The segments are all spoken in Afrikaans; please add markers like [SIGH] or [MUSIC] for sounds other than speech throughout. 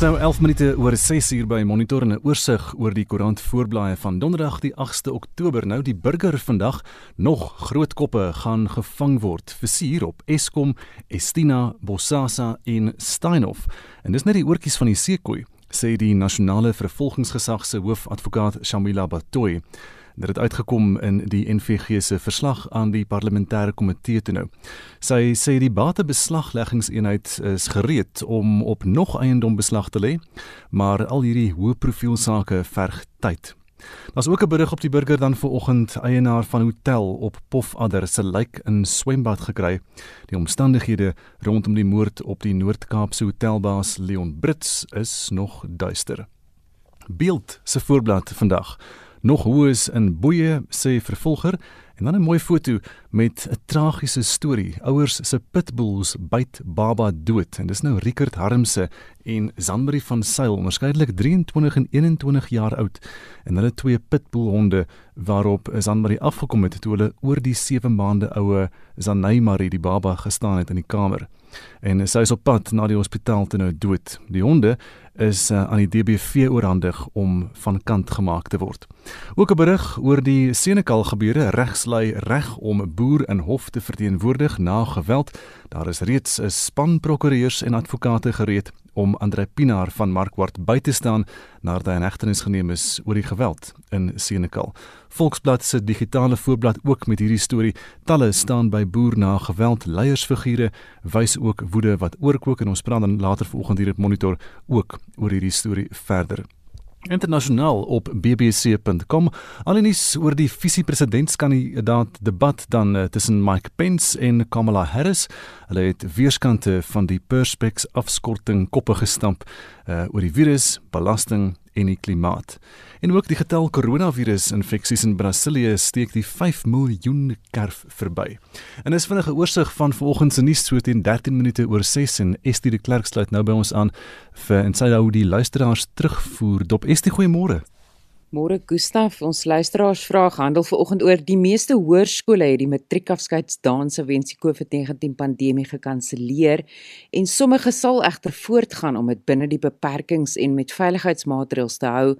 Dis nou 11 minute oor 6 uur by Monitor en 'n oorsig oor die koerant voorblaaie van Donderdag die 8ste Oktober. Nou die burger vandag nog groot koppe gaan gevang word. Versier op Eskom, Estina, Bosasa en Steinhoff. En dis net die oortjies van die seekoei, sê die nasionale vervolgingsgesag se hoofadvokaat Shamila Batoy. Dit het uitgekom in die NVG se verslag aan die parlementêre komitee toe nou. Sy sê die batebeslagleggingseenheid is gereed om op nog eiendom beslag te lê, maar al hierdie hoë profiel sake verg tyd. Daar's ook 'n berig op die burger dan vanoggend eienaar van hotel op Pofadder se lijk in swembad gekry. Die omstandighede rondom die moord op die Noord-Kaapse hotelbaas Leon Brits is nog duister. Beeld se voorblad vandag nog hoes in boeye sê vervolger en dan 'n mooi foto met 'n tragiese storie. Ouers se pitbulls byt baba dood en dis nou Rickert Harmse en Zambri van Sail, onderskeidelik 23 en 21 jaar oud en hulle twee pitbullhonde waarop Zambri afgekom het toe hulle oor die 7 maande oue Zanay Marie die baba gestaan het in die kamer. En sy is op pad na die hospitaal te nou dood. Die honde is uh, aan die DBV oorhandig om van kant gemaak te word. Ook 'n berig oor die Senekal gebeure regslei reg om 'n boer in hof te verteenwoordig na geweld. Daar is reeds 'n span prokureurs en advokate gereed om Andre Pinaar van Markwart by te staan nadat hy in hegtenis geneem is oor die geweld in Senekal. Volksblad se digitale voorblad ook met hierdie storie. Talle staan by boer na geweld leiersfigure wys ook woede wat oorkook en ons praat dan later vanoggend hier op monitor ook oor hierdie storie verder. Internasionaal op bbc.com alenies oor die visie-presidentskandidaat debat dan uh, tussen Mike Pence en Kamala Harris. Hulle het weerskante van die Perspex afskorting koppe gestamp uh, oor die virus, belasting en die klimaat. En ook die getal koronavirus-infeksies in Brasilië steek die 5 miljoen kerf verby. En is vinnige oorsig van vanoggend se nuus so teen 13 minute oor 6 en Estie de Klerk sluit nou by ons aan vir en sy hou die luisteraars terugvoer. Dop Estie, goeiemôre. Môre Gustaf, ons luisteraars vraag handel vanoggend oor die meeste hoërskole het die matriekafskeidsdanse weens die COVID-19 pandemie gekanselleer en sommige sal egter voortgaan om dit binne die beperkings en met veiligheidsmaatreëls te hou.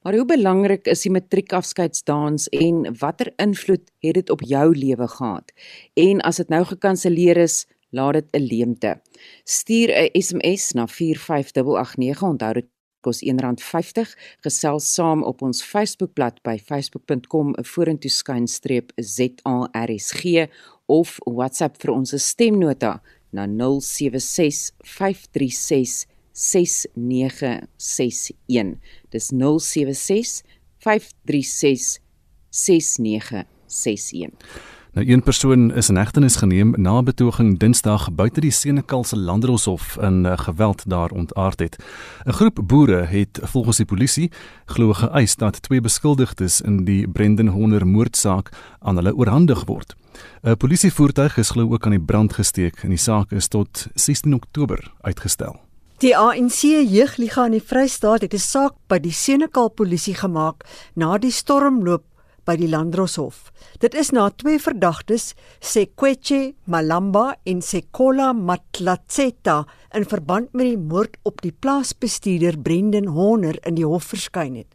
Maar hoe belangrik is die matriekafskeidsdans en watter invloed het dit op jou lewe gehad? En as dit nou gekanselleer is, laat dit 'n leemte. Stuur 'n SMS na 45889 onthou dit kos R1.50 gesels saam op ons Facebookblad by facebook.com vorentoe skynstreep ZARSG of WhatsApp vir ons stemnota na 0765366961 dis 0765366961 Nou een persoon is in hegtenis geneem na betoging Dinsdag buite die Senekalse Landdroshof in uh, geweld daar ontaard het. 'n Groep boere het volgens die polisie glo geëis dat twee beskuldigdes in die Brendan Honder moordsaak aan hulle oorhandig word. 'n Polisievoertuig is glo ook aan die brand gesteek en die saak is tot 16 Oktober uitgestel. Die ANC Jeugliga in die Vrystaat het 'n saak by die Senekal polisie gemaak na die stormloop by die Landdroshof. Dit is na twee verdagtes, Sekweche Malamba en Sekola Matlatseta, in verband met die moord op die plaasbestuurder Brendan Horner in die hof verskyn het.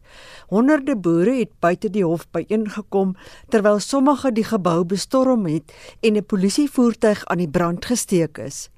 Honderde boere het buite die hof byeengekom terwyl sommige die gebou bestorm het en 'n polisievoertuig aan die brand gesteek is.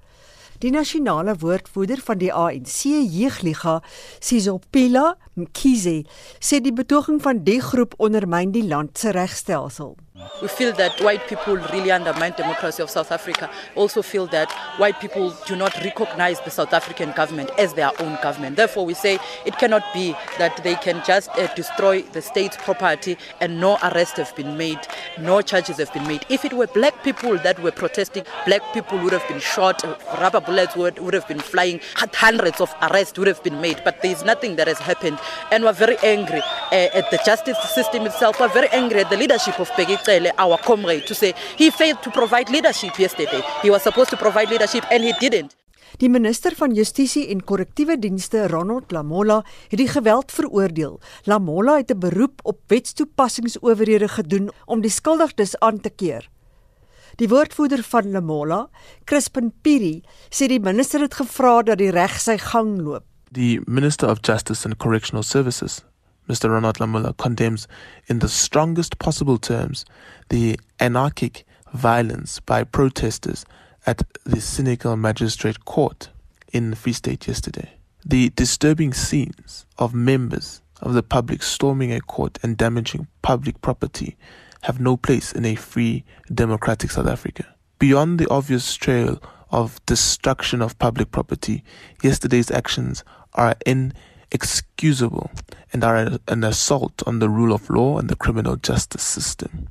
Die nasionale woordvoerder van die ANC Jeugliga, Sizopila Mkhize, sê die betoging van die groep ondermyn die land se regstelsel. We feel that white people really undermine democracy of South Africa. Also feel that white people do not recognize the South African government as their own government. Therefore, we say it cannot be that they can just uh, destroy the state's property and no arrests have been made, no charges have been made. If it were black people that were protesting, black people would have been shot, rubber bullets would, would have been flying, hundreds of arrests would have been made. But there is nothing that has happened. And we're very angry uh, at the justice system itself. We're very angry at the leadership of Peggy Cele, our comrade, to say he failed to provide leadership yesterday. He was supposed to provide leadership and he didn't. Die minister van Justisie en Korrektiewe Dienste, Ronald Lamola, het die geweld veroordeel. Lamola het 'n beroep op wetstoepassingsowerhede gedoen om die skuldiges aan te keer. Die woordvoerder van Lamola, Crispin Piri, sê die minister het gevra dat die reg sy gang loop. The Minister of Justice and Correctional Services, Mr. Ronald Lamola, condemns in the strongest possible terms the anarchic violence by protesters at the cynical Magistrate Court in the Free State yesterday. The disturbing scenes of members of the public storming a court and damaging public property have no place in a free, democratic South Africa. Beyond the obvious trail of destruction of public property, yesterday's actions are inexcusable and are an assault on the rule of law and the criminal justice system.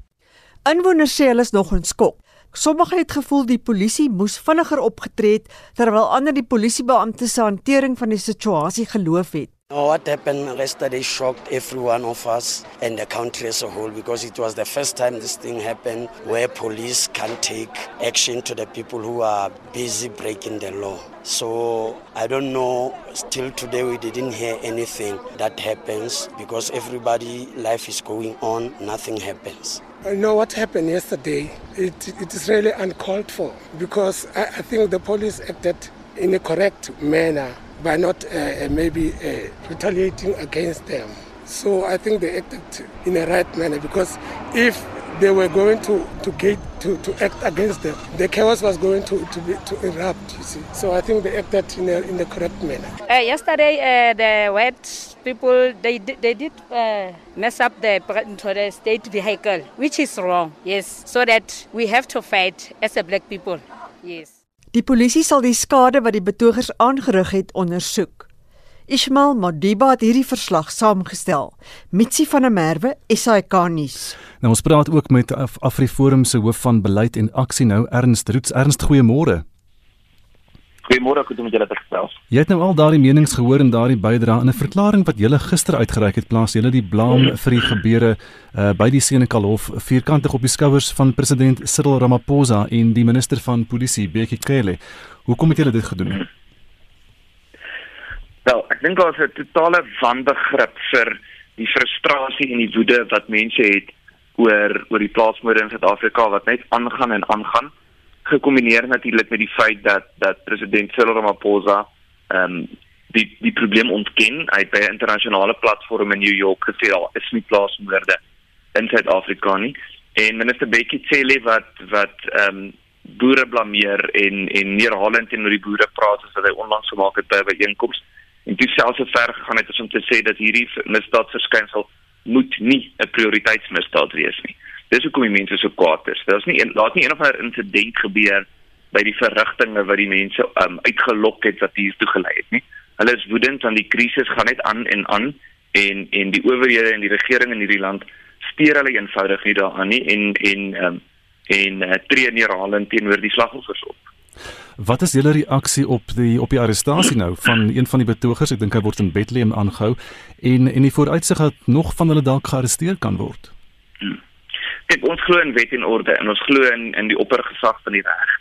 Inwoners sê hulle is nog in skok. Sommige het gevoel die polisie moes vinniger opgetree het terwyl ander die polisiebeampte se hantering van die situasie geloof het. No, what happened yesterday shocked every one of us and the country as a whole because it was the first time this thing happened where police can take action to the people who are busy breaking the law. So I don't know, still today we didn't hear anything that happens because everybody life is going on, nothing happens. I know what happened yesterday. It, it is really uncalled for because I, I think the police acted in a correct manner by not uh, maybe uh, retaliating against them. So I think they acted in a right manner because if they were going to, to get to, to act against them, the chaos was going to, to, be, to erupt, you see. So I think they acted in, a, in the correct manner. Uh, yesterday, uh, the white people, they, they did uh, mess up the, the state vehicle, which is wrong, yes. So that we have to fight as a black people, yes. Die polisie sal die skade wat die betogers aangerig het ondersoek. Ismail Madiba het hierdie verslag saamgestel. Mitsi van der Merwe, SAK nuus. Nou ons praat ook met Af Afriforum se hoof van beleid en aksie nou Ernst Roots. Ernst, goeiemôre. Goeiemôre, goed om julle te gesels. Jy het nou al daardie menings gehoor en daardie bydrae in 'n verklaring wat julle gister uitgereik het, plaas julle die blame vir die gebeure uh, by die Senegalhof vierkantig op die skouers van president Cyril Ramaphosa en die minister van polisie, Bekkie Cele. Hoekom het julle dit gedoen? Wel, ek dink daar is 'n totale wanbegrip vir die frustrasie en die woede wat mense het oor oor die plaasmoorde in Suid-Afrika wat net aangaan en aangaan gekombineer natuurlik met die feit dat dat president Cyril Ramaphosa ehm um, die die probleem ontken. Het by 'n internasionale platform in New York gesê daar is nie plaasmoorde in Suid-Afrika nie. En minister Bekkie Cele wat wat ehm um, boere blameer en en neerhalend teenoor die boere praat soos wat hy onlangs gemaak het by 'n byeenkoms. En dit selfs so ver gegaan het om te sê dat hierdie misdaadverskynsel moet nie 'n prioriteitsmisdaad wees nie. Dis hoekom die mense so kwaad is. Daar's nie laat nie een of ander insident gebeur by die verrigtinge wat die mense um, uitgelok het wat hier toe gelei het nie. Hulle is woedend want die krisis gaan net aan en aan en en die owerhede en die regering in hierdie land steur hulle eenvoudig nie daaraan nie en en um, en uh, tree neerhalend teenoor die slagoffers op. Wat is julle reaksie op die op die arrestasie nou van een van die betogers? Ek dink hy word in Bethlehem aangehou en en die vooruitsig dat nog van hulle dalk gearresteer kan word. Kyk, ons glo in wet en orde en ons glo in in die oppergesag van die reg.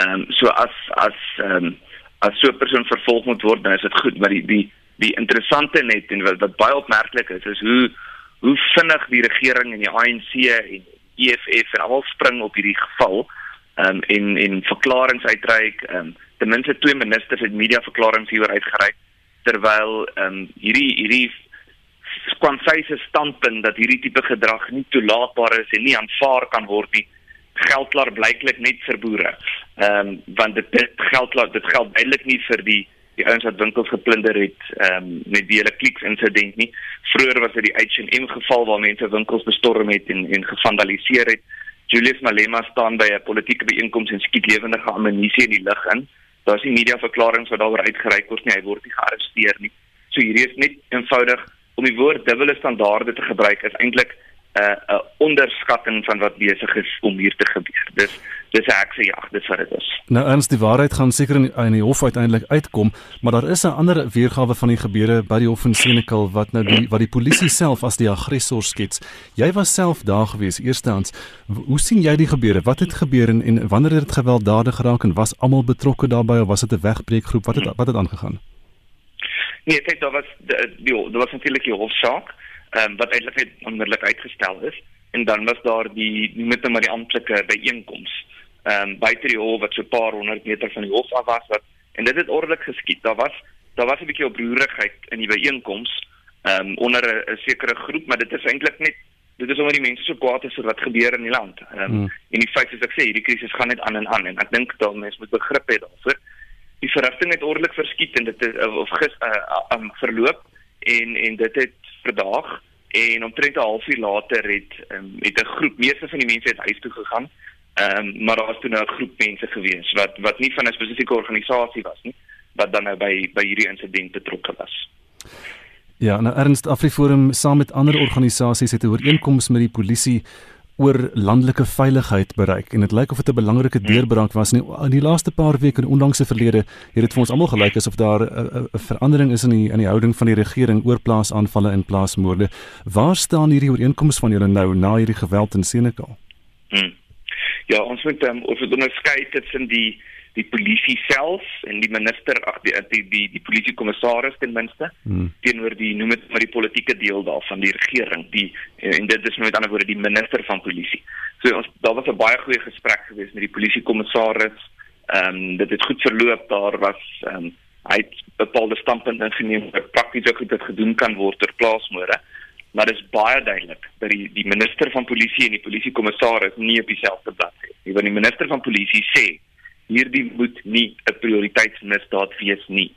Ehm um, so as as ehm um, as so 'n persoon vervolg moet word, dan is dit goed, maar die die die interessante net en wat, wat baie opmerklik is, is hoe hoe vinnig die regering en die ANC en EFF en almal spring op hierdie geval ehm um, en en verklaringe uitreik. Ehm um, ten minste twee ministers het media verklaringe hieroor uitgereik terwyl ehm um, hierdie hierdie kwansy se standpunt dat hierdie tipe gedrag nie toelaatbaar is en nie aanvaar kan word nie geld klaar blyklik net vir boere. Ehm um, want dit, dit geld klaar dit geld duidelik nie vir die die ouens wat winkels geplunder het ehm um, met die hele kliks insident nie. Vroeger was dit die H&M geval waar mense winkels bestorm het en en gevandaliseer het. Julius Malema staan by 'n politieke byeenkoms en skiet lewendige ammunisie in die lug in. Daar's nie media verklaringe wat daaroor uitgereik word nie. Hy word nie gearresteer nie. So hierdie is net eenvoudig om die woord dubbele standaarde te gebruik is eintlik 'n uh, 'n uh, onderskatting van wat besig is om hier te gebeur. Dis dis ekse ja, dis wat dit is. Nou eens die waarheid gaan seker in, in die hof uiteindelik uitkom, maar daar is 'n ander weergawe van die gebeure by die hof in Senekal wat nou die wat die polisie self as die aggressor skets. Jy was self daar gewees eerstens. Hoe sien jy die gebeure? Wat het gebeur en, en wanneer het dit gewelddadig geraak en was almal betrokke daarbey of was dit 'n wegbreekgroep? Wat het wat het aangegaan? Nee, kyk, daar was daar was natuurlik die hofsaak, um, wat eintlik net onmiddellik uitgestel is en dan was daar die met net maar die amptelike byeenkoms. Ehm um, buite die hof wat so 'n paar honderd meter van die hof af was wat en dit het ordelik geskied. Daar was daar was 'n bietjie oproerigheid in die byeenkoms ehm um, onder 'n sekere groep, maar dit is eintlik net dit is omdat die mense so kwaad is oor wat gebeur in die land. Ehm um, mm. en die feit is ek sê hierdie krisis gaan net aan en aan en ek dink dat mense moet begrip hê daarvoor. Die verrigting het ordelik verskiet en dit is of gis uh, um, verloop en en dit het verdaag en omtrent 'n halfuur later het um, het 'n groep meeste van die mense het huis toe gegaan. Ehm um, maar daar was toe nou 'n groep mense gewees wat wat nie van 'n spesifieke organisasie was nie wat dan nou by by hierdie insident betrokke was. Ja, nou Ernst Afriforum saam met ander organisasies het 'n ooreenkoms met die polisie oor landelike veiligheid bereik en dit lyk of dit 'n belangrike hmm. deurbraak was in die, in die laaste paar weke en onlangse verlede het dit vir ons almal gelyk asof daar 'n verandering is in die in die houding van die regering oor plaasaanvalle en plaasmoorde. Waar staan hierdie ooreenkoms van julle nou na hierdie geweld in Senekal? Hmm. Ja, ons moet um, ons moet onderskei tussen die die polisie self en die minister ag die die die, die polisiekommissaris ten minste hmm. teenoor die noem dit maar die politieke deel daarvan die regering die en dit is met ander woorde die minister van polisie. So ons daar was 'n baie goeie gesprek geweest met die polisiekommissaris. Ehm um, dit het goed verloop. Daar was ehm um, hy het bepaalde standpunte ingeneem wat prakties ook dit gedoen kan word ter plaasmoorde. Maar dit is baie duidelik dat die die minister van polisie en die polisiekommissaris nie op dieselfde blad is nie. Want die minister van polisie sê hierdie moet nie 'n prioriteitsmisdaad wees nie.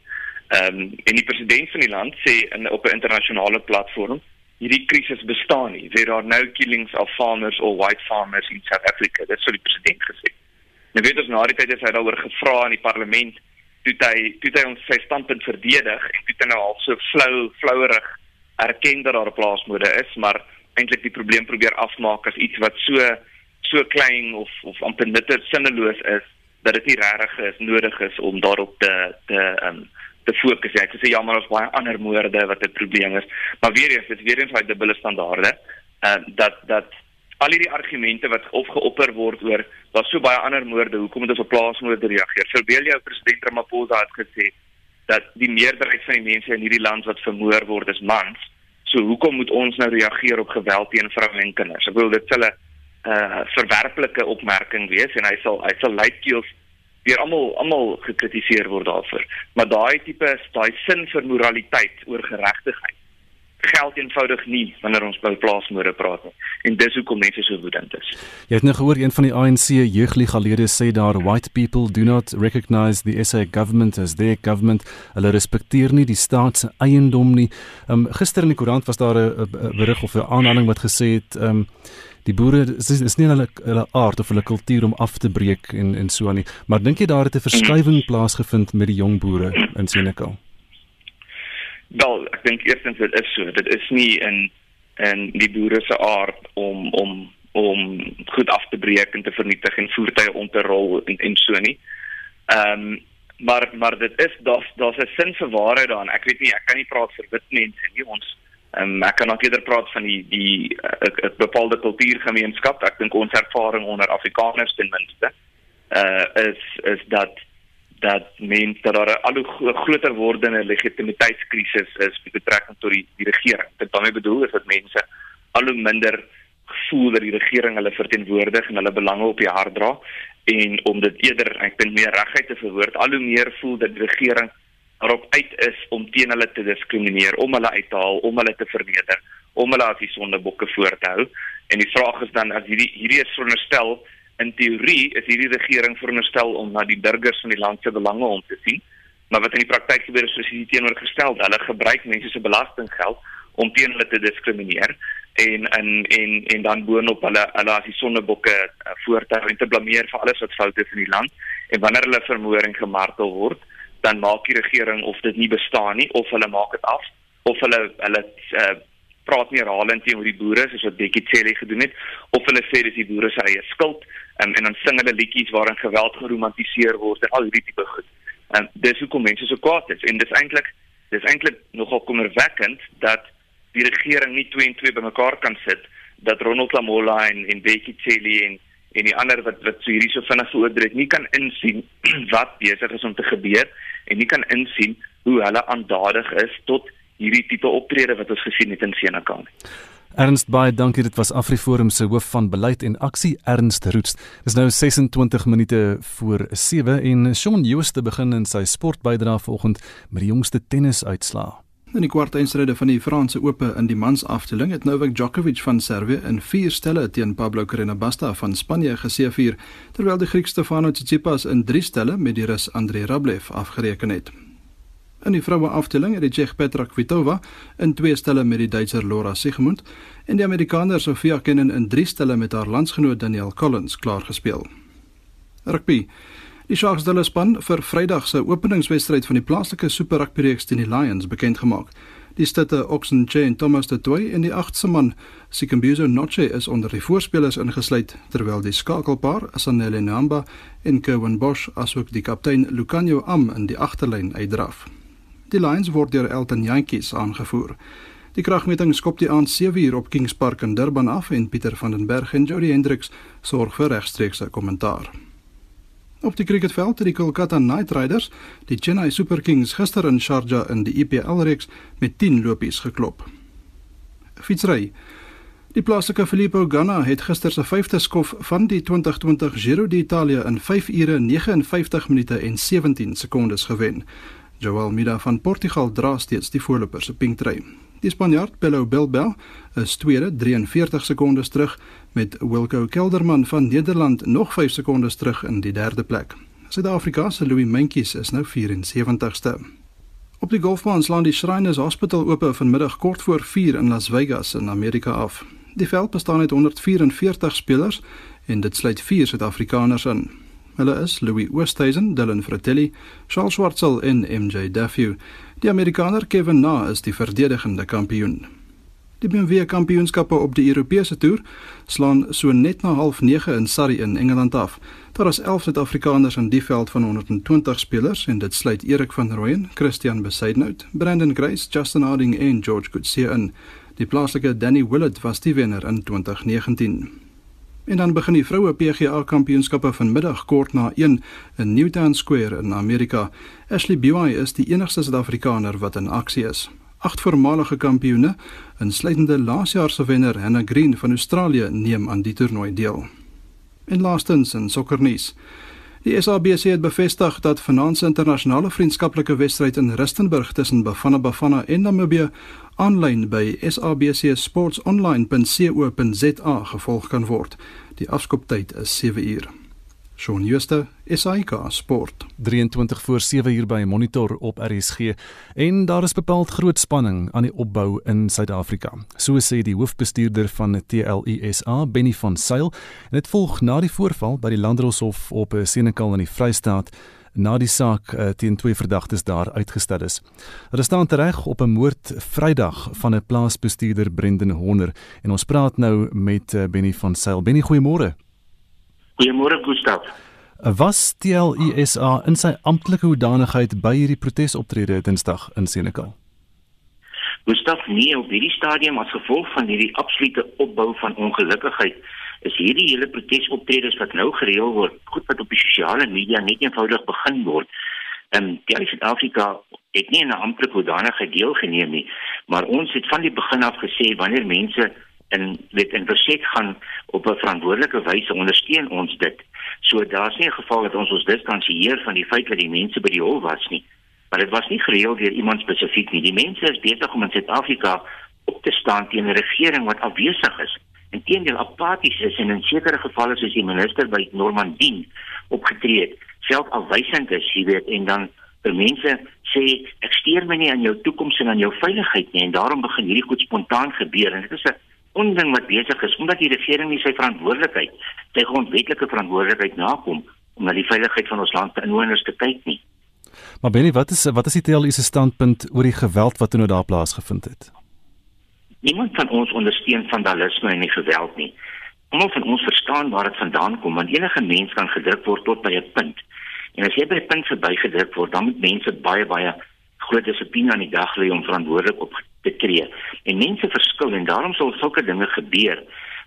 Ehm um, en die president van die land sê in op 'n internasionale platform hierdie krisis bestaan nie. There are no killings of farmers or white farmers in South Africa. Dit sou die president gesê. Nou weet ons na die tyd het hy daaroor gevra in die parlement toe hy toe hy ons sy standpunt verdedig en toe hy nou al so flou flouerig erken dat daar 'n plaasmode is, maar eintlik die probleem probeer afmaak as iets wat so so klein of of amper nutteloos sinneloos is dat dit nie regtig is nodig is om daarop te te um te fokus. Ja, ek sê ja, maar ons baie ander moorde wat 'n probleem is. Maar weer eens, dit is weer eens daai dubbele standaarde. Ehm uh, dat dat al hierdie argumente wat opgeopper word oor daar's so baie ander moorde, hoekom moet ons op plaasmoorde reageer? Verbeel jou president Ramaphosa het gesê dat die meerderheid van die mense in hierdie land wat vermoor word is mans. So hoekom moet ons nou reageer op geweld teen vroue en kinders? Ek wil dit hulle uh verwerplike opmerking wees en hy sal hy sal luidkeels deur almal almal gekritiseer word daarvoor. Maar daai tipe daai sin vir moraliteit oor geregtigheid geld eenvoudig nie wanneer ons by plaasmoorde praat nie. En dis hoekom mense so woedend is. Jy het nou gehoor een van die ANC jeugligalede sê daar white people do not recognize the SA government as their government. Hulle respekteer nie die staat se eiendom nie. Um gister in die koerant was daar 'n berig of 'n aanhaling wat gesê het um die boere is, is nie hulle hulle aard of hulle kultuur om af te breek en en so aan nie. Maar dink jy daar het 'n verskywing plaasgevind met die jong boere in Senekal? Wel, ek dink eerstens dit is so. Dit is nie in in die boere se aard om om om goed af te breek en te vernietig en voertuie om te rol en en so nie. Ehm um, maar maar dit is daar's daar's 'n sin vir waarheid daarin. Ek weet nie, ek kan nie praat vir wit mense nie. Ons Um, ek kan nog eerder praat van die die 'n bepaalde kultuurgemeenskap. Ek dink ons ervaring onder Afrikaners ten minste uh is is dat dat mens dat daar 'n al hoe groter wordende legitimiteitskrisis is met betrekking tot die die regering. Dit daarmee bedoel is dat mense al hoe minder voel dat die regering hulle verteenwoordig en hulle belange op die hart dra en om dit eerder ek dink meer regheid te verwoord, al hoe meer voel dat die regering daarop uit is om teen hulle te diskrimineer, om hulle uit te haal, om hulle te verneder, om hulle as die sondebokke voor te hou. En die vraag is dan as hierdie hierdie is veronderstel in teorie is hierdie regering veronderstel om na die burgers van die land se belange om te sien, maar wat in die praktyk gebeur is presies teenoorgestel. Hulle gebruik mense se belastinggeld om teen hulle te diskrimineer en en en en dan boonop hulle hulle as die sondebokke uh, voortehou en te blameer vir alles wat fout is in die land en wanneer hulle vermoor en gemartel word dan maak die regering of dit nie bestaan nie of hulle maak dit af of hulle hulle uh, praat nie herhalend teenoor die boere soos wat Bekkie Cele gedoen het of hulle sê dis die boere se eie skuld um, en dan sing hulle liedjies waarin geweld geromantiseer word en al hierdie tipe goed. En dis hoekom mense so kwaad is en dis eintlik dis eintlik nogal kommerwekkend dat die regering nie 2 en 2 bymekaar kan sit dat Ronald Lamola en en Bekkie Cele en en die ander wat wat so hierdie so vinnig veroordeel het nie kan insien [CLEARS THROAT] wat besig is om te gebeur en nie kan insien hoe hulle aandadig is tot hierdie tipe optrede wat ons gesien het in Senekal nie. Ernst baie dankie dit was Afriforum se hoof van beleid en aksie Ernst Roots. Dis nou 26 minute voor 7 en Shaun Jooste begin in sy sportbydra vanoggend met die jongste tennisuitslae. In die kwartfinale van die Franse Ope in die mansafdeling het Novak Djokovic van Servië in 4 stelle teen Pablo Carreño Busta van Spanje geseëvier, terwyl die Griek Stefanos Tsitsipas in 3 stelle met die Rus Andrei Rublev afgereken het. In die vroue afdeling het die Tsjech Petra Kvitova in 2 stelle met die Duitser Laura Siegemund en die Amerikaner Sofia Kenin in 3 stelle met haar landsgenoot Danielle Collins klaar gespeel. Rugby Die Sharks hulle span vir Vrydag se openingswedstryd van die plaaslike Super Rugby reeks teen die Lions bekend gemaak. Die stette Oxen Jane Thomas de Toey en die agste man Sikambuzo Noche is onder die voorspelers ingesluit terwyl die skakelpaar Asanele Namba en Kevin Bosch asook die kaptein Lucanio Am in die agterlyn uitdraf. Die Lions word deur Elton Jantjies aangevoer. Die kragmeting skop die aand 7uur op Kings Park in Durban af en Pieter van den Berg en Jody Hendricks sorg vir regstreekse kommentaar. Op die cricketveld het die Kolkata Knight Riders die Chennai Super Kings gister in Sharjah in die IPL reeks met 10 lopies geklop. Fietsry. Die plaaslike Filippo Ganna het gister se 5de skof van die 2020 Giro d'Italia in 5 ure 59 minute en 17 sekondes gewen. Joao Almeida van Portugal dra steeds die voorloper se pinktrui. Die Spanjaard Pello Bilbao is tweede 43 sekondes terug met Wilco Kelderman van Nederland nog 5 sekondes terug in die derde plek. Suid-Afrika se Louis Mentjes is nou 74ste. Op die golfbaan slaan die Shriners Hospital oop vanmiddag kort voor 4 in Las Vegas in Amerika af. Die veld bestaan uit 144 spelers en dit sluit 4 Suid-Afrikaners in. Hulle is Louis Oosthuizen, Dylan Fratelli, Charles Schwartzel en MJ Duffy. Die Amerikaner Kevin Na is die verdedigende kampioen. Die BMW kampioenskappe op die Europese toer slaan so net na 09:30 in Surrey in Engeland af. Daar is 11 Suid-Afrikaners in die veld van 120 spelers en dit sluit Erik van Rooyen, Christian Besaidnout, Brandon Grace, Justin Harding en George Goodseer in. Die plaaslike Danny Willett was die wenner in 2019. En dan begin die vroue PGA kampioenskappe vanmiddag kort na 1 in Newtown Square in Amerika. Ashley Buy is die enigste Suid-Afrikaner wat in aksie is. Agt voormalige kampioene, insluitende laasjaar se wenner Hannah Green van Australië, neem aan die toernooi deel. En laastens in sokkernuus. Die SABC het bevestig dat vanaand se internasionale vriendskaplike wedstryd in Rustenburg tussen Bafana Bafana en Namibië aanlyn by sabcsportsonline.co.za gevolg kan word. Die afskoptyd is 7 uur. Shaun Schuster, SAK Sport. 23 voor 7 uur by Monitor op RSG en daar is bepaald groot spanning aan die opbou in Suid-Afrika. So sê die hoofbestuurder van TLISA, Benny van Sail, en dit volg na die voorval by die Landdroshof op Senekal in die Vrystaat na die saak uh, teen twee verdagtes daar uitgestel is. Hulle staan tereg op 'n moord Vrydag van 'n plaasbestuurder Brendan Honder en ons praat nou met uh, Benny van Sail. Benny, goeiemôre. Goeiemôre Gustaf. Was TLISA in sy amptelike hoedanigheid by hierdie protesoptrede Dinsdag in Senekal? Gustaf, nee, op hierdie stadium as gevolg van hierdie absolute opbou van ongelukkigheid is hierdie hele protesoptredes wat nou gereël word, goed wat op die sosiale media net eenvoudig begin word. En die Suid-Afrika het nie 'n amptelike hoedanigheid deelgeneem nie, maar ons het van die begin af gesê wanneer mense en weet en verseker gaan op 'n verantwoordelike wyse ondersteun ons dit. So daar's nie 'n geval dat ons ons distansieer van die feit dat die mense by die hof was nie. Maar dit was nie gereël deur iemand spesifiek nie. Die mense is besig om in Suid-Afrika op te staan teen 'n regering wat afwesig is en teenoor apaties is en in sekere gevalle soos die minister by Normandie opgetree het, self afwysend is, jy weet, en dan vir mense sê ek steur my nie aan jou toekoms en aan jou veiligheid nie en daarom begin hierdie goed spontaan gebeur en dit is 'n onding wat besig is omdat die regering nie sy verantwoordelikheid, sy grondwetlike verantwoordelikheid nakom om na die veiligheid van ons land se inwoners te kyk nie. Maar Benny, wat is wat is die TLU se standpunt oor die geweld wat nou daar plaasgevind het? Niemand van ons ondersteun vandalisme en nie geweld nie. Almal van ons verstaan waar dit vandaan kom, want enige mens kan gedruk word tot by 'n punt. En as jy by 'n punt verbygedruk word, dan moet mense baie baie groot dissipline aan die dag lê om verantwoordelik op te tree. En mense verskil en daarom sal sulke dinge gebeur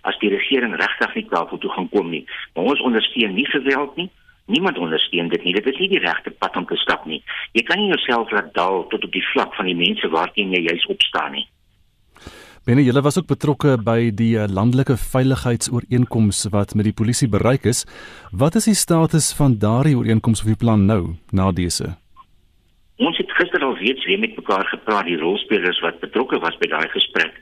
as die regering regtig nie tafel toe gaan kom nie. Maar ons ondersteun nie geweld nie. Niemand ondersteun dit nie. Dit is nie die regte pad om te stap nie. Jy kan nie jouself laat daal tot op die vlak van die mense waarteen jy juis opstaan nie. Binne julle was ook betrokke by die eh, landelike veiligheidsooreenkoms wat met die polisie bereik is. Wat is die status van daardie ooreenkoms of die plan nou na dese? Ons het gister al reeds weer met mekaar gepraat die rolspelers wat betrokke was by daai gesprek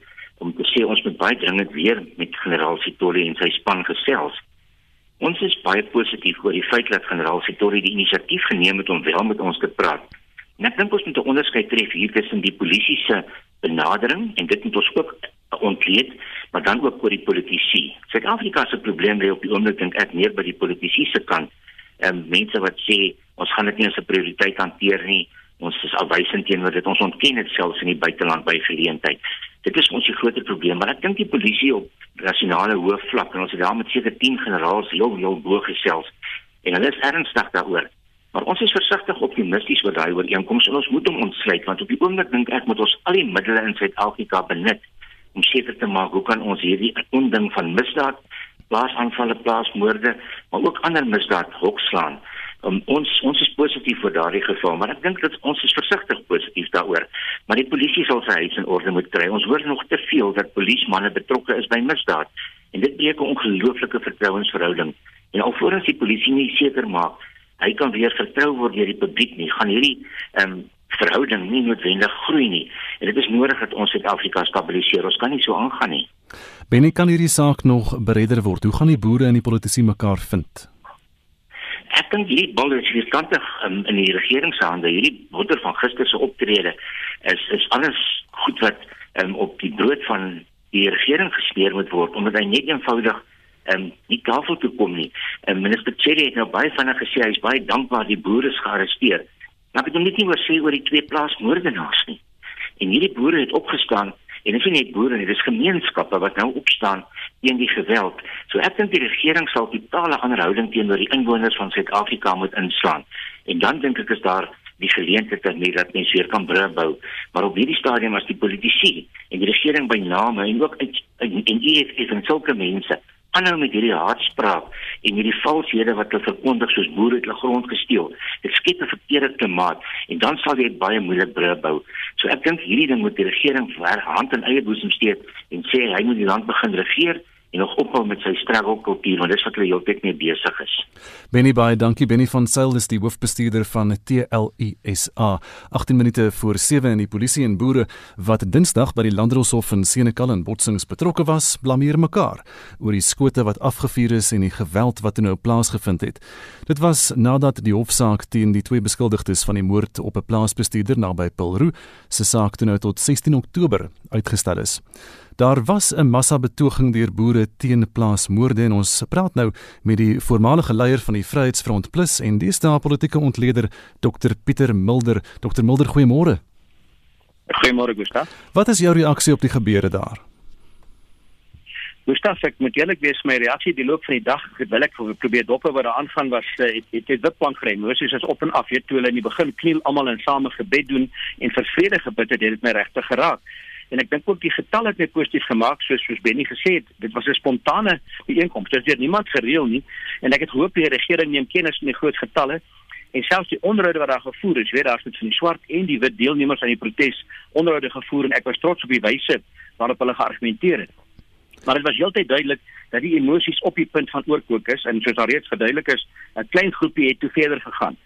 om te sê ons moet baie dringend weer met generaal Sitoli en sy span gesels. Ons is baie positief oor die feit dat generaal Sitoli die inisiatief geneem het om wel met ons te praat. En ek dink ons moet 'n onderskeid tref hier tussen die polisie se benadering en dit moet ons ook ontleed, maar dan ook oor die politici. Suid-Afrika se probleem lê op die oomblik dink ek meer by die politici se kant. Ehm mense wat sê ons gaan dit nie as 'n prioriteit hanteer nie. Ons is afwysend teenoor dit. Ons ontken dit selfs in die buiteland by geleentheid. Dit is ons die groot probleem, maar ek dink die polisie op nasionale hoof vlak en ons het daar met seker 10 generaals heel heel bo gesels en hulle is ernstig daaroor. Maar ons is versigtig optimisties oor daai ooreenkoms en ons moet hom ontsluit want op die oomblik dink ek moet ons al die middele in Suid-Afrika benut om seker te maak hoe kan ons hierdie onding van misdaad, plaasaanvalle, plaasmoorde, maar ook ander misdaad hokslaan. Um, ons ons is positief vir daardie geval, maar ek dink dat ons is versigtig positief daaroor. Maar die polisie sal sy huis in orde moet kry. Ons hoor nog te veel dat polismanne betrokke is by misdaad en dit breek 'n ongelooflike vertrouensverhouding. En alvorens die polisie nie seker maak hy kan weer vertrou word deur die publiek nie, gaan hierdie ehm um, verhouding nie noodwendig groei nie. En dit is nodig dat ons Suid-Afrika stabiliseer. Ons kan nie so aangaan nie. Benny kan hierdie saak nog beredder word. Hoe gaan die boere en die politici mekaar vind? Ek dink hierdie bal is vierkantig um, in die regering se hande. Hierdie wonder van gister se optrede is is alles goed wat um, op die brood van die regering gesmeer moet word omdat hy net eenvoudig um, nie tafel toe kom nie. Um, minister Cherry het nou baie vinnig gesê hy is baie dankbaar die boere is gearresteer. Maar ek het hom net nie oor sê oor die twee plaasmoordenaars nie. En hierdie boere het opgestaan en dit is nie net boere nie, dit is gemeenskappe wat nou opstaan teen die geweld. So ek dink die regering sal totale ander houding teenoor die inwoners van Suid-Afrika moet inslaan. En dan dink ek is daar die geleentheid dat nie dat mense weer kan brûe bou, maar op hierdie stadium as die politici en die regering by name en ook in in EFF en sulke mense aanhou met hierdie haatspraak en hierdie valshede wat hulle verkondig soos boere het hulle grond gesteel. Dit skep 'n verkeerde klimaat en dan sal jy baie moeilik brûe bou. So ek dink hierdie ding moet die regering ver hand in eie boesem steek en sê hy moet die land begin regeer en nog ophou met sy struggle-kultuur want dis wat hulle heeltyd mee besig is. Benny Bey, dankie Benny van Sail is die hoofbestuurder van TLISA. 18 minute voor 7 in die polisie en boere wat Dinsdag by die Landdroshof in Senekal in botsings betrokke was, blameer mekaar oor die skote wat afgevuur is en die geweld wat nou plaasgevind het. Dit was nadat die hofsaak teen die twee beskuldigdes van die moord op 'n plaasbestuurder naby Pilroo se saak toe nou tot 16 Oktober uitgestel is. Daar was 'n massa betoging deur boere teen plaasmoorde en ons praat nou met die voormalige leier van die Vryheidsfront Plus en die staal politieke ontleder Dr Pieter Mulder. Dr Mulder, goeiemôre. Goeiemôre Gustaf. Wat is jou reaksie op die gebeure daar? Gustaf, ek moet eerlik wees my reaksie die loop van die dag, wil ek probeer dop wat daar aangaan was eh, het het, het witplank gery. Moses is op en af, weet toe hulle in die begin kniel almal in same gebed doen en vir vrede gebid het, het dit my regtig geraak en ek dink ook die getal het my positief gemaak soos soos Benny gesê het dit was 'n spontane bijeenkoms dit het niemand gereël nie. En ek het hoop die regering neem kennis van die groot getalle en selfs die onderhoude wat daar gevoer is weet daar's met van die swart en die wit deelnemers aan die protes onderhoude gevoer en ek was trots op die wyse waarop hulle geargumenteer het. Maar dit was heeltyd duidelik dat die emosies op die punt van oorkook is en soos daar reeds geduidelik is 'n klein groepie het te verder gegaan.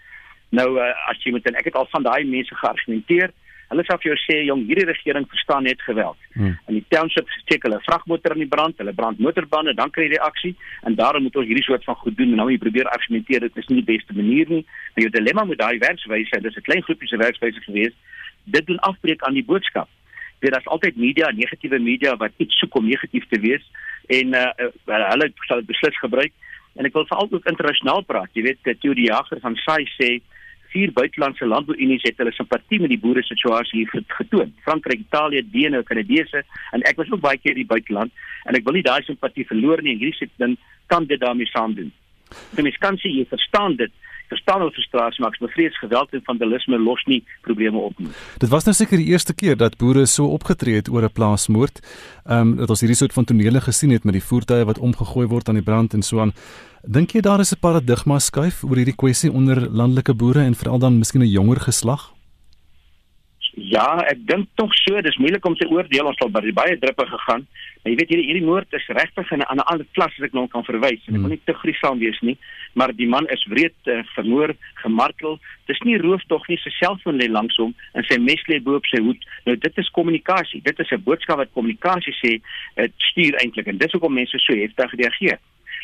Nou uh, as jy moet en ek het al van daai mense geargumenteer Hulle sê vir jou sê jong, hierdie regering verstaan net geweld. Hmm. En die township steek hulle vragmotor in die brand, hulle brand motorbande, dan kry jy reaksie en daarom moet ons hierdie soort van goed doen en nou jy probeer argumenteer dit is nie die beste manier nie. Maar jou dilemma met daai werkswyse, dis 'n klein groepie se werkswyse gewees. Dit doen afbreek aan die boodskap. Dit is altyd media, negatiewe media wat iets soek om negatief te wees en uh, uh hulle sal dit beslis gebruik. En ek wil veral ook internasionaal praat. Jy weet, Theo die Jager van SAI sê vier buitelandse landbouunies het hulle simpatie met die boere situasie hier getoon. Frankryk, Italië, Dene, Kanadese en ek was ook baie keer in die buiteland en ek wil nie daai simpatie verloor nie en hierdie sit dan kan dit daarmee saamdoen. Die mens kan sê jy verstaan dit verstaan ons frustrasie maar ek bevrees geweld en vandalisme los nie probleme op nie. Dit was nou seker die eerste keer dat boere so opgetree het oor 'n plaasmoord. Ehm um, dat ons hierdie soort van tonele gesien het met die voertuie wat omgegooi word aan die brand en so aan. Dink jy daar is 'n paradigma skuif oor hierdie kwessie onder landelike boere en veral dan miskien 'n jonger geslag? Ja, ek dink tog so, dis moeilik om te oordeel ons sal by baie druppe gegaan. Maar jy weet hierdie hierdie moord is regtig in 'n ander klas as ek nou kan verwys. Ek wil nie te gruisam wees nie, maar die man is wreed uh, vermoor, gemartel. Dis nie rooftog nie, sy selfoon lê langs hom en sy mes lê bo op sy hoed. Nou dit is kommunikasie. Dit is 'n boodskap wat kommunikasie sê, dit stuur eintlik en dis hoekom mense so heftig reageer.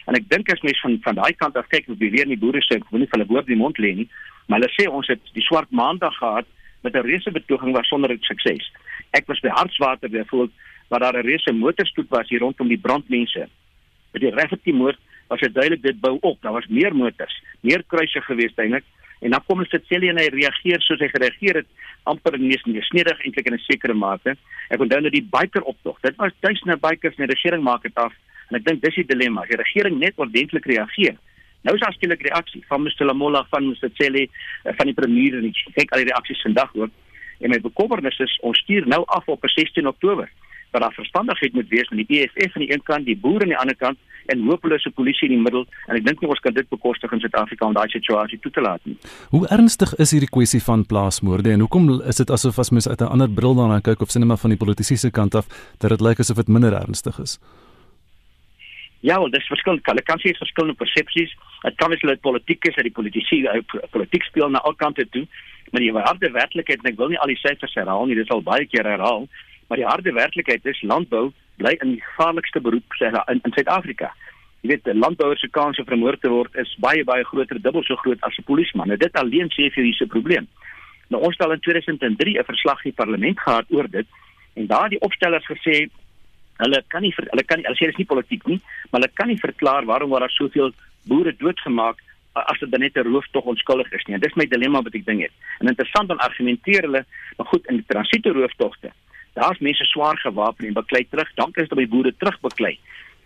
En ek dink as mens van van daai kant af kyk, hoe weer nie boere sê, ek wil nie hulle woord in die mond lê nie, maar hulle sê ons het die swart maandag gehad met 'n reuse betoging was sonder sukses. Ek was by Hartswater byvoorbeeld waar daar 'n reuse motorstoet was hier rondom die brandmense. Met die regte moord was dit duidelik dit bou op. Daar was meer motors, meer kruise gewees eintlik. En dan kom dit sê en hy reageer soos hy gereageer het amper in mees snedig eintlik in 'n sekere mate. Ek onthou nou die biker optog. Dit was duisende bikers en die regering maak dit af. En ek dink dis die dilemma. Die regering net ordentlik reageer. Nou is daar skielik reaksie van Mr Lamola van Mr Cele eh, van die premier en ek kyk al die reaksies vandag ook. En my bekommernis is ons stuur nou af op 16 Oktober dat daar verstandigheid moet wees met die EFF aan die een kant, die boere aan die ander kant en hopelose polisie in die middel en ek dink nie ons kan dit bekostig in Suid-Afrika om daai situasie toe te laat nie. Hoe ernstig is hierdie kwessie van plaasmoorde en hoekom is dit asof as mens uit 'n ander bril daarna kyk of sinema van die politieke kant af dat dit lyk asof dit minder ernstig is? Ja, wel, dis verskillend. Hulle kan sê verskillende persepsies. Dit kan wees dat politiek is, dat die politici uh, politiek speel na al kante toe, maar die harde werklikheid en ek wil nie al die syfers herhaal nie, dit sal baie keer herhaal, maar die harde werklikheid is landbou bly in die gevaarlikste beroep sê in in Suid-Afrika. Jy weet, 'n landbouer se kans om vermoor te word is baie baie groter, dubbel so groot as 'n polisieman. Nou dit alleen sê vir hierdie probleem. Nou ons het al in 2003 'n verslag in die parlement gehad oor dit en daar die opstellers gesê Hulle kan nie hulle kan hulle sê dit is nie politiek nie, maar hulle kan nie verklaar waarom waar daar soveel boere doodgemaak as dit net 'n rooftog onskuldig is nie. Dis my dilemma wat ek dink het. En interessant dan argumenteer hulle, maar goed in die transito rooftogte. Daar's mense swaar gewapen en baklei terug, dan is dit by boere terug baklei.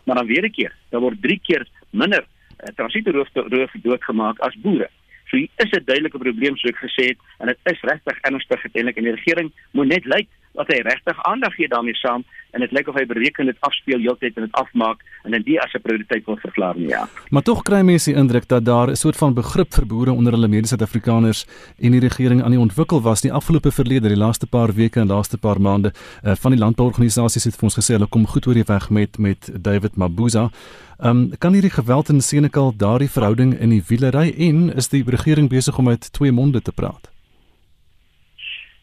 Maar dan weer 'n keer, daar word 3 keer minder uh, transito roof doodgemaak as boere. So hier is 'n duidelike probleem soos ek gesê het en dit is regtig ernstig eintlik en die regering moet net lyk dat hy regtig aandag gee daarmee saam en dit lyk of hy bereken dit afspeel heeltyd en dit afmaak en dit as 'n prioriteit wil verklaar nie ja. Maar tog kry mense die indruk dat daar 'n soort van begrip vir boere onder hulle mede-Suid-Afrikaners en die regering aan die ontwikkel was die afgelope verlede, die laaste paar weke en laaste paar maande uh, van die landbouorganisasies het vir ons gesê hulle kom goed oor die weg met met David Mabuza. Ehm um, kan hierdie geweld in Senekal daardie verhouding in die wielery en is die regering besig om uit twee monde te praat?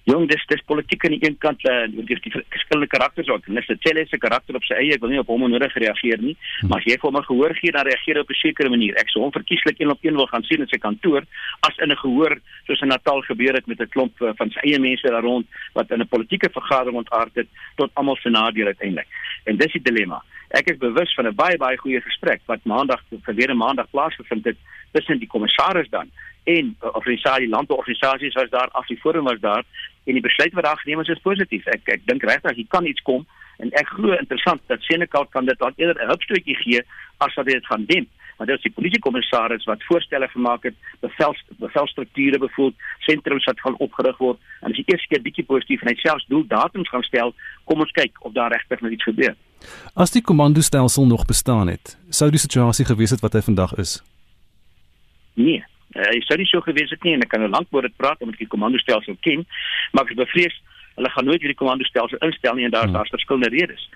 Jong, dis dis politiek aan die een kant uh, die, die verskillende karakters ook. Dit sê se karakter op sy eie, ek wil nie op hom nodig reageer nie, maar as jy vir hom gehoor gee, dan reageer hy op 'n sekere manier. Ek sou hom verkieslik een op een wil gaan sien in sy kantoor as in 'n gehoor soos in Natal gebeur het met 'n klomp uh, van sy eie mense daar rond wat in 'n politieke vergadering ontaard het tot almal se nadeel uiteindelik. En dis die dilemma. Ek is bewus van 'n baie baie goeie gesprek wat maandag verlede maandag plaasgevind het tussen die kommissaris dan en uh, organisasie landbouorganisasies was daar af die forum was daar en die besluit wat daar geneem is is positief. Ek ek dink regtig hier kan iets kom en ek glo interessant dat Senekal kan dit dan eerder 'n hupstootjie gee as wat dit gaan doen. Maar dit is die polisiekommissaris wat voorstelle gemaak het, bevel bevelstrukture bevoel, sentrums wat gaan opgerig word en as die eerste keer bietjie positief en hy selfs doeldatums gaan stel, kom ons kyk of daar regtig nou iets gebeur. As die komandostelsel nog bestaan het, sou die situasie gewees het wat hy vandag is. Nee, Uh, hy sou nie so gewees het nie en ek kan nou lank oor dit praat omdat ek die komandostelsel ken, maar ek bevrees hulle gaan nooit hierdie komandostelsel instel nie en daar is daar verskillende redes.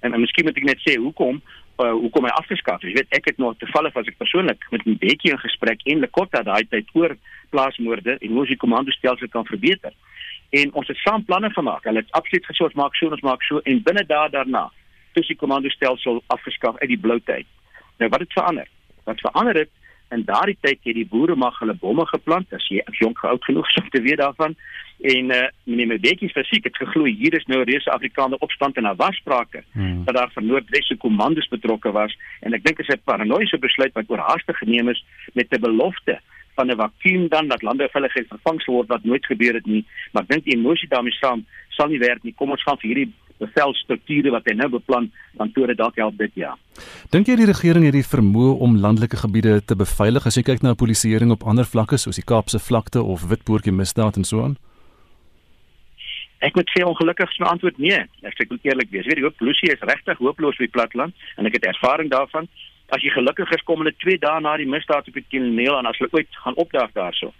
En, en miskien moet ek net sê hoekom uh, hoekom hy afgeskaf is. Jy weet ek het nog toevallig as ek persoonlik met bietjie in gesprek en Lekota daai tyd oor plaasmoorde en hoe ons die komandostelsel kan verbeter. En ons het saam planne gemaak. Hulle het absoluut gesê ons maak so ons maak so en binne daar daarna is die komandostelsel afgeskaf uit die blou tyd. Nou wat het verander? Wat verander het in daardie tyd het die boere mag hulle bomme geplant as jy as jonk oud genoeg is om te weet daarvan en uh, meneer Mbeki spesifiek het geglo hier is nou 'n reuse Afrikaner opstand en daar was sprake hmm. dat daar van Noordwesse kommandos betrokke was en ek dink dit is 'n paranoïese besluit wat oorhaastig geneem is met 'n belofte van 'n vakuum dan dat lande veiligheid vervang sou word wat nooit gebeur het nie maar ek dink die emosie daarmee saam sal nie werk nie kom ons gaan vir hierdie bevelstrukture wat hy nou beplan dan toe dit dalk help dit ja. Dink jy die regering het die vermoë om landelike gebiede te beveilig as jy kyk na polisieering op ander vlakke soos die Kaapse vlakte of Witpoortjie misdaad en so aan? Ek moet sê ongelukkig is my antwoord nee. Ek sê eerlik wees, weet jy, hoop polisie is regtig hooploos op die platteland en ek het ervaring daarvan. As jy gelukkig is kom hulle 2 dae na die misdaad op die krimineel en as hulle ooit gaan opdaag daarso.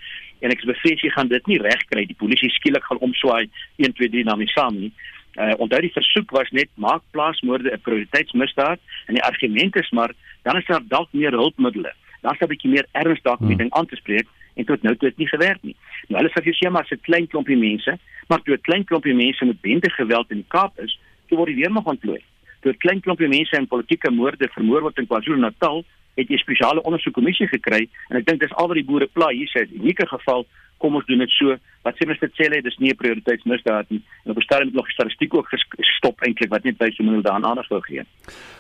en ek is bevrees jy gaan dit nie regkry die polisie skielik gaan omswaai 1 2 3 na my saam nie uh, onthou die versoek was net maak plaasmoorde 'n prioriteitsmisdaad en die argument is maar dan is daar dalk meer hulpmiddels sal 'n bietjie meer erns dalk met hmm. ding aan te spreek en tot nou toe het dit nie gewerk nie. Nou hulle sê jy sê maar se klein klompie mense. Maar toe 'n klein klompie mense met bende geweld in die Kaap is toe word die weermag ontplooi. Toe 'n klein klompie mense in politieke moorde vermoor word in KwaZulu-Natal het jy spesiale ondersoekkommissie gekry en ek dink dis al wat die boere pla hier sê 'n unieke geval. Kom ons doen dit so. Wat sê minister Cele dis nie 'n prioriteitsmisdaad nie. En op 'n stadium het nog statistiek ook gestop eintlik wat net baie minder daaraan aandag wou gee.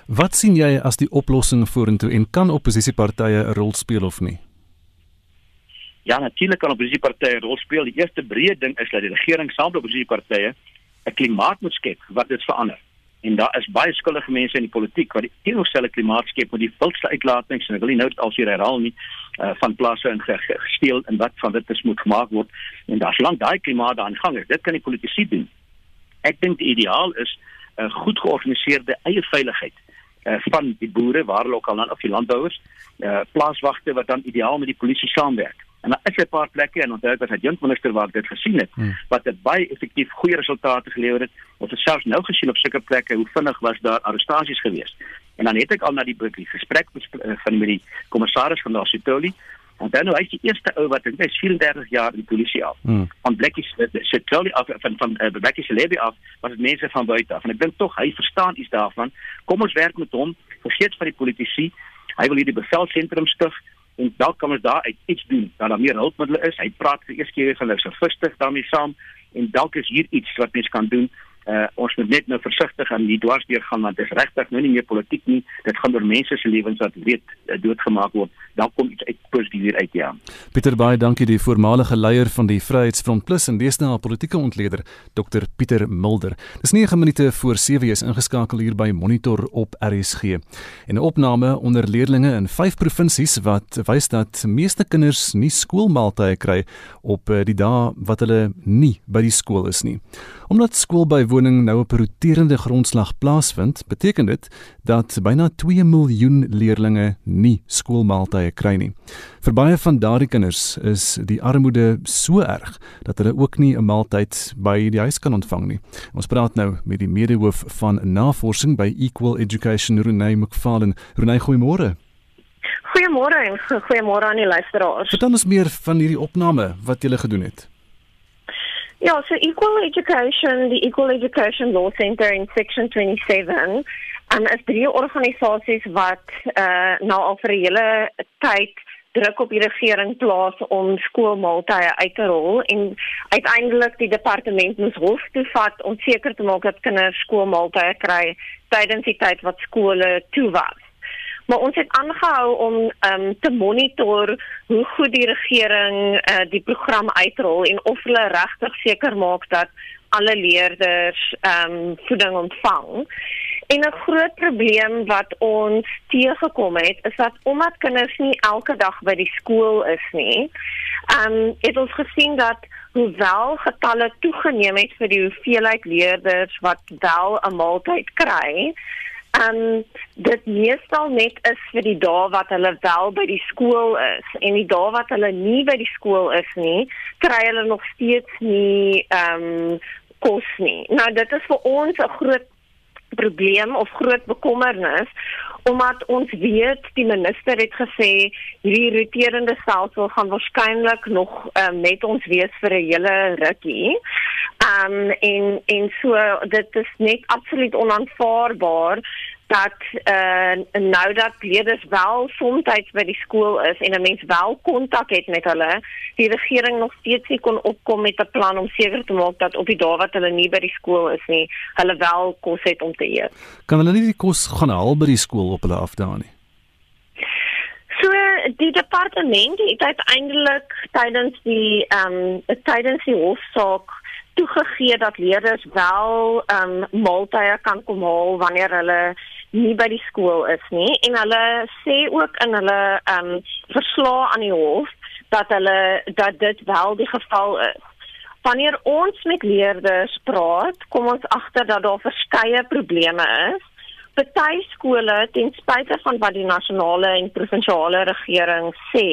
Wat sien jy as die oplossing vorentoe en kan oppositiepartye 'n rol speel of nie? Ja, natuurlik kan oppositiepartye 'n rol speel. Die eerste breë ding is dat die regering saam met oppositiepartye 'n klimaat moet skep wat dit verander. En daar is baie skuldige mense in die politiek wat die teenoorgestelde klimaat skep met die vulste uitlatings en ek wil nie nou dit alshier herhaal nie uh, van plasse in gesteel en wat van dit moet gemaak word. En daar's lank daai klimaat aan gang is. Dit kan die politici doen. Ek dink die ideaal is 'n uh, goed georganiseerde eie veiligheid uh, van die boere waar hulle ook al dan of die landbouers uh, plaaswagte wat dan ideaal met die polisie saamwerk En daar is 'n paar plekke en onthou ek was adjunkt minister waar ek dit gesien het hmm. wat dit baie effektief goeie resultate gelewer het. Ons het selfs nou gesien op sulke plekke hoe vinnig was daar arrestasies geweest. En dan het ek al na die, die gesprek eh, van met die kommissaris van Lasitoli dan nou hy is die eerste ou wat ek is 34 jaar in die polisie af. Hmm. Van Blekkies Sitoli af van van uh, Blekkies Levy af was dit mense van buite af en ek dink tog hy verstaan iets daarvan. Kom ons werk met hom, vergeet van die politici. Hy wil hierdie bevelsentrum stig en dalk kan ons daar uit iets doen dat daar meer hulpmiddels is. Hy praat vir eers keer van hulle se versigtig daarmee saam en dalk is hier iets wat mens kan doen uh, ons moet net nou versigtig aan die dwarsdeur gaan want dit is regtig nou nie meer politiek nie. Dit gaan oor mense se lewens wat weet uh, doodgemaak word. Dan kom iets uit positief hier uit ja. Pieter Baai dankie. Die voormalige leier van die Vryheidsfront Plus en deesdae politieke ontleder Dr Pieter Mulder. Dis 9 minute voor 7 is ingeskakel hier by Monitor op RSG en 'n opname onder leerdlinge in 5 provinsies wat wys dat meeste kinders nie skoolmaaltye kry op uh, die dae wat hulle nie by die skool is nie. Omdat skoolbywoning nou op 'n roterende grondslag plaasvind, beteken dit dat byna 2 miljoen leerdlinge nie skoolmaaltye kry nie. Vir baie van daardie kinders is die armoede so erg dat hulle ook nie 'n maaltyd by die huis kan ontvang nie. Ons praat nou met die medehoof van navorsing by Equal Education, Renée McFarlane. Renée, goeiemôre. Goeiemôre en goeiemôre aan die luisteraars. Vertel ons meer van hierdie opname wat jy gele gedoen het. Ja, so Equal Education, die Equal Education Law Center in Section 27, um, is drie organisasies wat uh, nou al vir 'n hele tyd druk op die regering plaas om skoolmaaltye uit te rol en uiteindelik die departement moes hof toe vat om seker te maak dat kinders skoolmaaltye kry tydens die tyd wat skole toe was. Maar ons het aangehou om um, te monitor hoe goed die regering uh, die program uitrol en of hulle regtig seker maak dat alle leerders um, voeding ontvang. En 'n groot probleem wat ons teëgekom het, is dat omdat kinders nie elke dag by die skool is nie, ehm um, het ons gesien dat hoewel getalle toegeneem het vir die hoeveelheid leerders wat wel 'n maaltyd kry, um dit meestal net is vir die dae wat hulle wel by die skool is en die dae wat hulle nie by die skool is nie, kry hulle nog steeds nie um kos nie. Nou dit is vir ons 'n groot probleem of groot bekommernis omdat ons weet die minister het gesê hierdie roterende stelsel gaan waarskynlik nog um, met ons wees vir 'n hele rukkie. Ehm um, en en so dit is net absoluut onaanvaarbaar dat uh, nou dat leerders wel soms by die skool is en 'n mens wel kontak het met hulle, die regering nog steeds nie kon opkom met 'n plan om seker te maak dat op die dae wat hulle nie by die skool is nie, hulle wel kos het om te eet. Kan hulle nie die kos gaan haal by die skool op hulle afdaag nie? So die departement het uiteindelik tydens die ehm um, tydens die hofsaak toegegee dat leerders wel ehm um, maaltye kan kom haal wanneer hulle nie by die skool is nie en hulle sê ook in hulle ehm um, verslae aan die hof dat hulle dat dit wel die geval is. Wanneer ons met leerders praat, kom ons agter dat daar verskeie probleme is. Party skole ten spyte van wat die nasionale en provinsiale regering sê,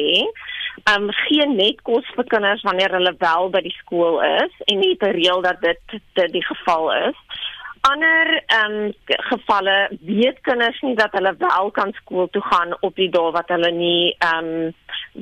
um gee net kos vir kinders wanneer hulle wel by die skool is en het 'n reël dat dit dit die geval is. Ander ehm um, gevalle weet kinders nie dat hulle wel kan skool toe gaan op die dae wat hulle nie ehm um,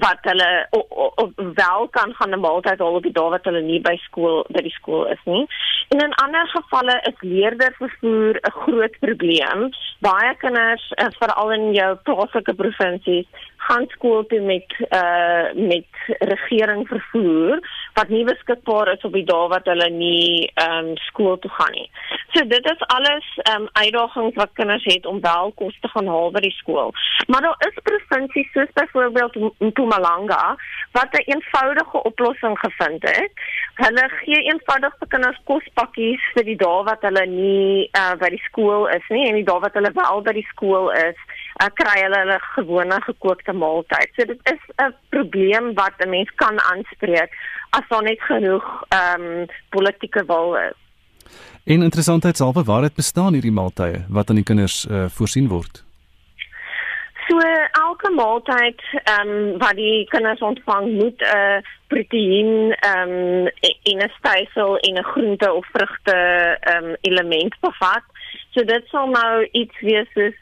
wat hulle o, o, o, wel kan gaan 'n maaltyd haal op die dae wat hulle nie by skool by die skool is nie. En in ander gevalle is leerdervervoer 'n groot probleem. Baie kinders uh, veral in jou plaaslike provinsies gaan skool toe met uh met regering vervoer wat nie beskikbaar is op die dae wat hulle nie ehm um, skool toe gaan nie. So dit is alles ehm um, uitdagings wat kinders het om wel kos te gaan haal by die skool. Maar daar is provinsies soos byvoorbeeld Mpumalanga wat 'n eenvoudige oplossing gevind het. Hulle gee eenvoudig vir kinders kospakkies vir die dae wat hulle nie uh by die skool is nie en die dae wat hulle wel by die skool is uh, kry hulle hulle gewone gekookte maaltyd. So dit is 'n probleem wat 'n mens kan aanspreek as daar net genoeg ehm um, politieke wil is. En interessantheidshalwe waar dit bestaan hierdie maaltye wat aan die kinders uh, voorsien word. So elke maaltyd ehm um, wat die kinders ontvang moet 'n uh, proteïen ehm um, en 'n stysel en 'n groente of vrugte ehm um, element bevat. So dit sal nou iets wees soos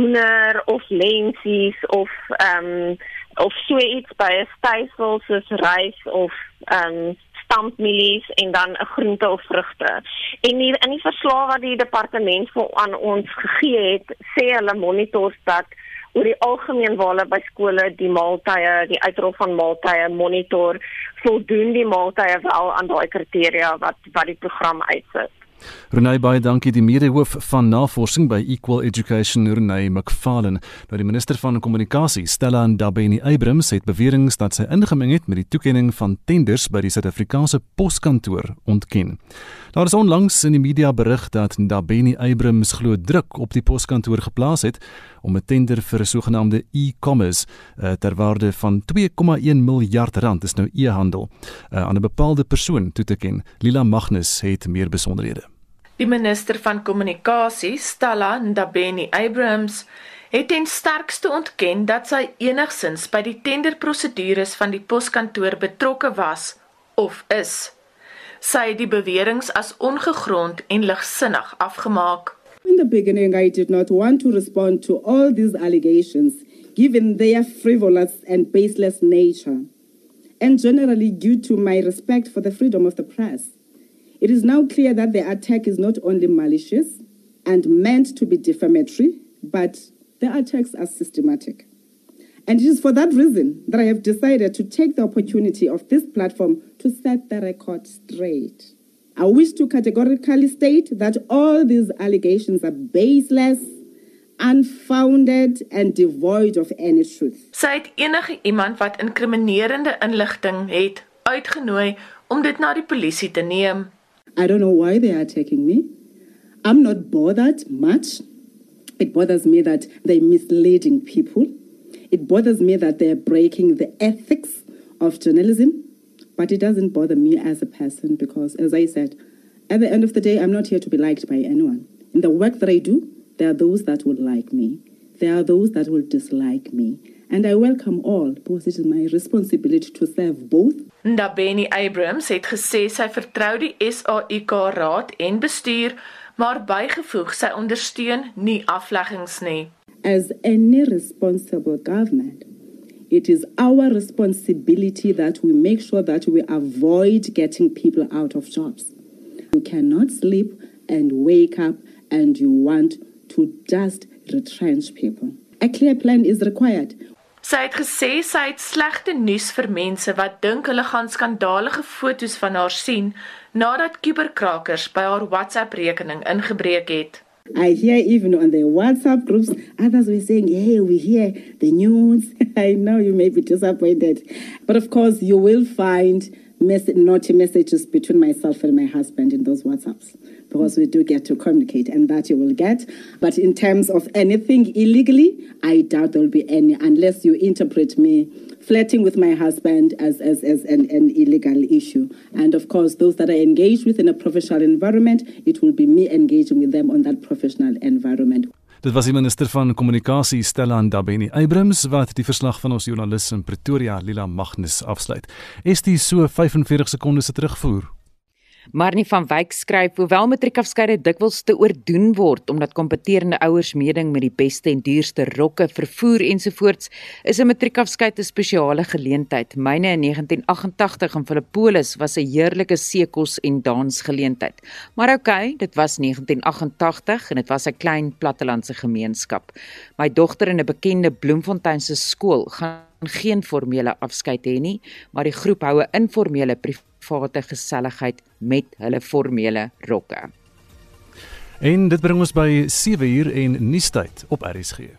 hoender of lensies of ehm um, of so iets by 'n stysel soos rys of ehm um, stampmielies en dan 'n groente of vrugte. En die, in die verslag wat die departement vir aan ons gegee het, sê hulle monitors dat oor die algemeen waar hulle by skole die maaltye, die uitrol van maaltye monitor, voldoen die maaltye wel aan daai kriteria wat wat die program uitsit. Renay baie dankie die medehoof van navorsing by Equal Education Renay McFarlane. Nou die minister van kommunikasie Stella Ndabeni Abrams het beweringe dat sy ingemeng het met die toekenning van tenders by die Suid-Afrikaanse Poskantoor ontken. Daar is onlangs in die media berig dat Ndabeni Abrams glo druk op die Poskantoor geplaas het om 'n tender vir 'n sogenaamde e-commerce uh, ter waarde van 2,1 miljard rand is nou e-handel uh, aan 'n bepaalde persoon toe te ken. Lila Magnus het meer besonderhede. Die minister van kommunikasie, Stella Ndabeni Abrams, het ten sterkste ontken dat sy enigsins by die tenderprosedures van die poskantoor betrokke was of is. Sy het die beweringe as ongegrond en ligsinnig afgemaak. In the beginning I did not want to respond to all these allegations given their frivolous and baseless nature and generally due to my respect for the freedom of the press. It is now clear that the attack is not only malicious and meant to be defamatory, but the attacks are systematic. And it is for that reason that I have decided to take the opportunity of this platform to set the record straight. I wish to categorically state that all these allegations are baseless, unfounded and devoid of any truth. Sy het enige iemand wat inkriminerende inligting het uitgenooi om dit na die polisie te neem. I don't know why they are attacking me. I'm not bothered much. It bothers me that they're misleading people. It bothers me that they're breaking the ethics of journalism. But it doesn't bother me as a person because, as I said, at the end of the day, I'm not here to be liked by anyone. In the work that I do, there are those that will like me, there are those that will dislike me. And I welcome all because it is my responsibility to serve both Ndabeni Abrams het gesê sy vertrou die SAIK raad en bestuur, maar bygevoeg sy ondersteun nie afleggings nie. As any responsible government, it is our responsibility that we make sure that we avoid getting people out of jobs. You cannot sleep and wake up and you want to just retrench people. A clear plan is required. Sy het gesê sy het slegte nuus vir mense wat dink hulle gaan skandalige foto's van haar sien nadat kuberkrakers by haar WhatsApp-rekening ingebreek het. I hear even on the WhatsApp groups, others were saying, Hey, we hear the news. [LAUGHS] I know you may be disappointed. But of course, you will find mess- naughty messages between myself and my husband in those WhatsApps. because we do get to communicate and that you will get. But in terms of anything illegally, I doubt there will be any unless you interpret me flirting with my husband as, as, as an, an illegal issue. And of course, those that are engaged with in a professional environment, it will be me engaging with them on that professional environment. Dit was die minister van kommunikasie Stella Ndabeni Abrams wat die verslag van ons joernalis in Pretoria Lila Magnus afsluit. Is dit so 45 sekondes se terugvoer? Marnie van Wyk skryf hoewel matriekafskeide dikwels te oordoen word omdat kompeterende ouers meeding met die beste en duurste rokke, vervoer ensovoorts, is 'n matriekafskeid 'n spesiale geleentheid. Myne in 1988 in Filippolis was 'n heerlike seekos en dansgeleentheid. Maar okay, dit was 1988 en dit was 'n klein plattelandse gemeenskap. My dogter in 'n bekende Bloemfonteinse skool gaan geen formele afskeid hê nie, maar die groep hou 'n informele private geselligheid met hulle formele rokke. En dit bring ons by 7uur en nuustyd op RSG.